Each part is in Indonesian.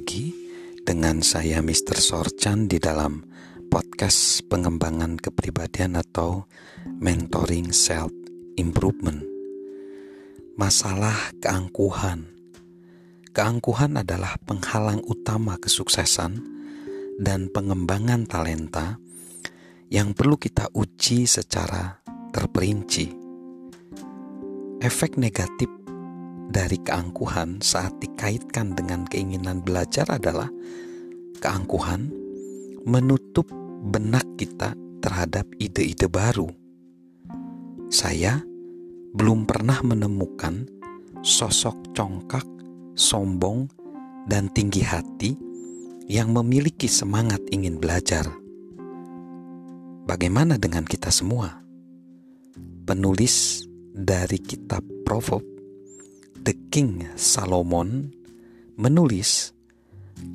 lagi dengan saya Mr. Sorchan di dalam podcast pengembangan kepribadian atau mentoring self improvement. Masalah keangkuhan. Keangkuhan adalah penghalang utama kesuksesan dan pengembangan talenta yang perlu kita uji secara terperinci. Efek negatif dari keangkuhan saat dikaitkan dengan keinginan belajar adalah keangkuhan menutup benak kita terhadap ide-ide baru. Saya belum pernah menemukan sosok congkak, sombong, dan tinggi hati yang memiliki semangat ingin belajar. Bagaimana dengan kita semua? Penulis dari kitab Proverb The King Salomon menulis,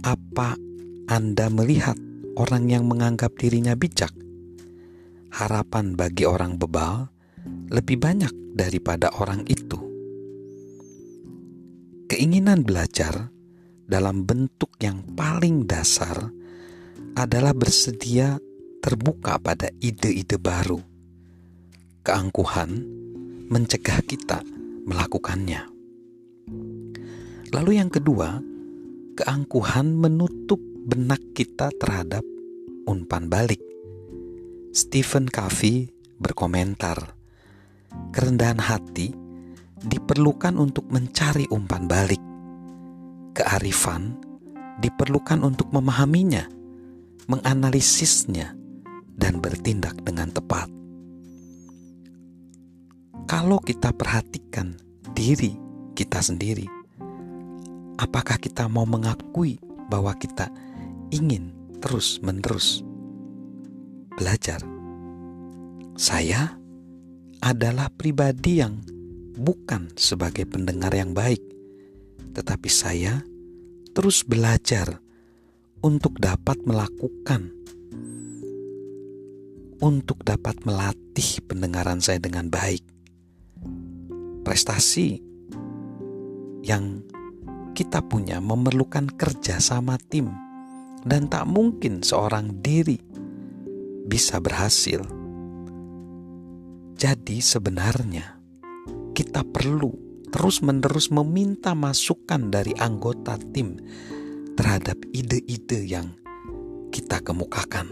"Apa Anda melihat orang yang menganggap dirinya bijak? Harapan bagi orang bebal lebih banyak daripada orang itu." Keinginan belajar dalam bentuk yang paling dasar adalah bersedia terbuka pada ide-ide baru. Keangkuhan mencegah kita melakukannya. Lalu yang kedua, keangkuhan menutup benak kita terhadap umpan balik. Stephen Covey berkomentar, kerendahan hati diperlukan untuk mencari umpan balik. Kearifan diperlukan untuk memahaminya, menganalisisnya, dan bertindak dengan tepat. Kalau kita perhatikan diri kita sendiri, apakah kita mau mengakui bahwa kita ingin terus-menerus belajar? Saya adalah pribadi yang bukan sebagai pendengar yang baik, tetapi saya terus belajar untuk dapat melakukan, untuk dapat melatih pendengaran saya dengan baik. Prestasi yang kita punya memerlukan kerja sama tim dan tak mungkin seorang diri bisa berhasil. Jadi sebenarnya kita perlu terus-menerus meminta masukan dari anggota tim terhadap ide-ide yang kita kemukakan.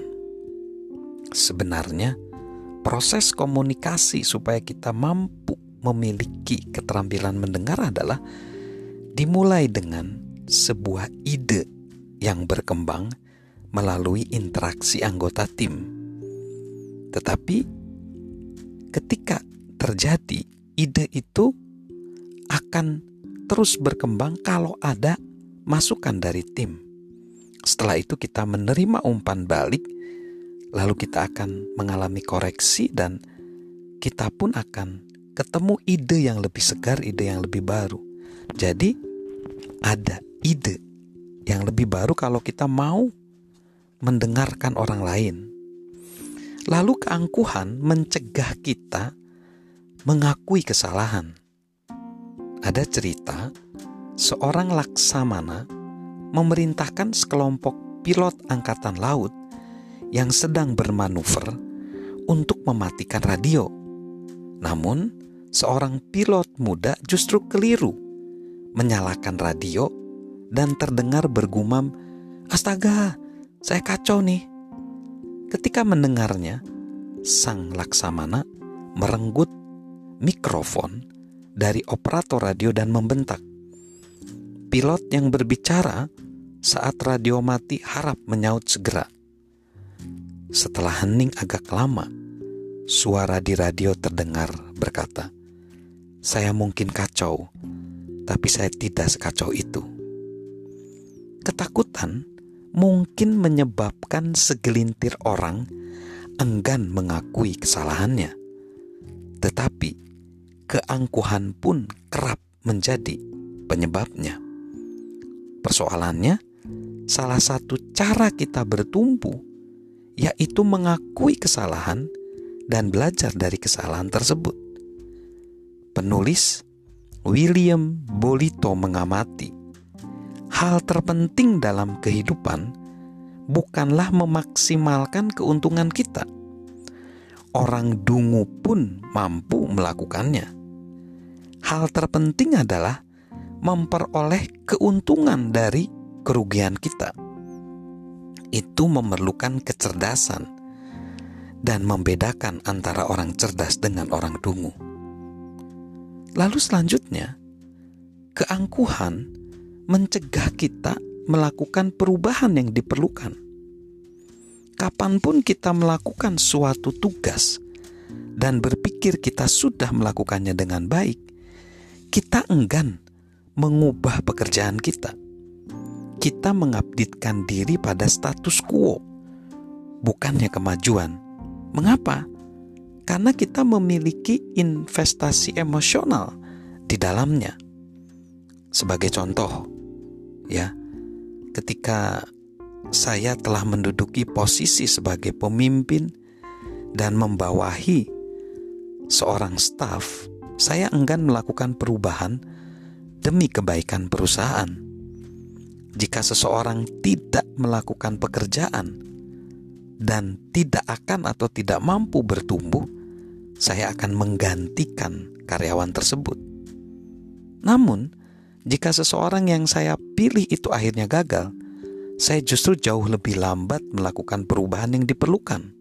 Sebenarnya proses komunikasi supaya kita mampu memiliki keterampilan mendengar adalah dimulai dengan sebuah ide yang berkembang melalui interaksi anggota tim. Tetapi ketika terjadi, ide itu akan terus berkembang kalau ada masukan dari tim. Setelah itu kita menerima umpan balik, lalu kita akan mengalami koreksi dan kita pun akan ketemu ide yang lebih segar, ide yang lebih baru. Jadi ada ide yang lebih baru kalau kita mau mendengarkan orang lain. Lalu keangkuhan mencegah kita mengakui kesalahan. Ada cerita seorang laksamana memerintahkan sekelompok pilot angkatan laut yang sedang bermanuver untuk mematikan radio. Namun, seorang pilot muda justru keliru menyalakan radio dan terdengar bergumam, "Astaga, saya kacau nih." Ketika mendengarnya, sang laksamana merenggut mikrofon dari operator radio dan membentak. Pilot yang berbicara saat radio mati harap menyaut segera. Setelah hening agak lama, suara di radio terdengar berkata, "Saya mungkin kacau, tapi saya tidak sekacau itu. Ketakutan mungkin menyebabkan segelintir orang enggan mengakui kesalahannya, tetapi keangkuhan pun kerap menjadi penyebabnya. Persoalannya, salah satu cara kita bertumbuh yaitu mengakui kesalahan dan belajar dari kesalahan tersebut. Penulis William Bolito mengamati hal terpenting dalam kehidupan bukanlah memaksimalkan keuntungan kita. Orang dungu pun mampu melakukannya. Hal terpenting adalah memperoleh keuntungan dari kerugian kita. Itu memerlukan kecerdasan dan membedakan antara orang cerdas dengan orang dungu. Lalu selanjutnya, keangkuhan mencegah kita melakukan perubahan yang diperlukan. Kapan pun kita melakukan suatu tugas dan berpikir kita sudah melakukannya dengan baik, kita enggan mengubah pekerjaan kita. Kita mengabditkan diri pada status quo, bukannya kemajuan. Mengapa? Karena kita memiliki investasi emosional di dalamnya. Sebagai contoh, ya, ketika saya telah menduduki posisi sebagai pemimpin dan membawahi seorang staf, saya enggan melakukan perubahan demi kebaikan perusahaan. Jika seseorang tidak melakukan pekerjaan dan tidak akan atau tidak mampu bertumbuh, saya akan menggantikan karyawan tersebut. Namun, jika seseorang yang saya pilih itu akhirnya gagal, saya justru jauh lebih lambat melakukan perubahan yang diperlukan.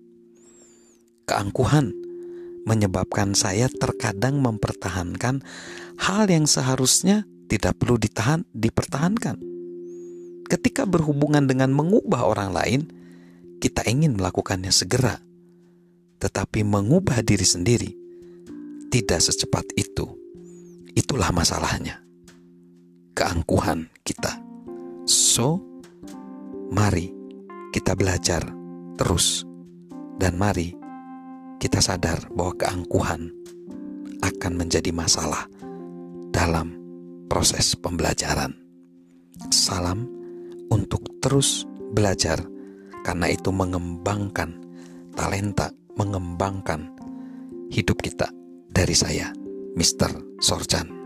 Keangkuhan menyebabkan saya terkadang mempertahankan hal yang seharusnya tidak perlu ditahan, dipertahankan. Ketika berhubungan dengan mengubah orang lain, kita ingin melakukannya segera tetapi mengubah diri sendiri tidak secepat itu. Itulah masalahnya. Keangkuhan kita. So, mari kita belajar terus dan mari kita sadar bahwa keangkuhan akan menjadi masalah dalam proses pembelajaran. Salam untuk terus belajar karena itu mengembangkan talenta mengembangkan hidup kita dari saya, Mr. Sorjan.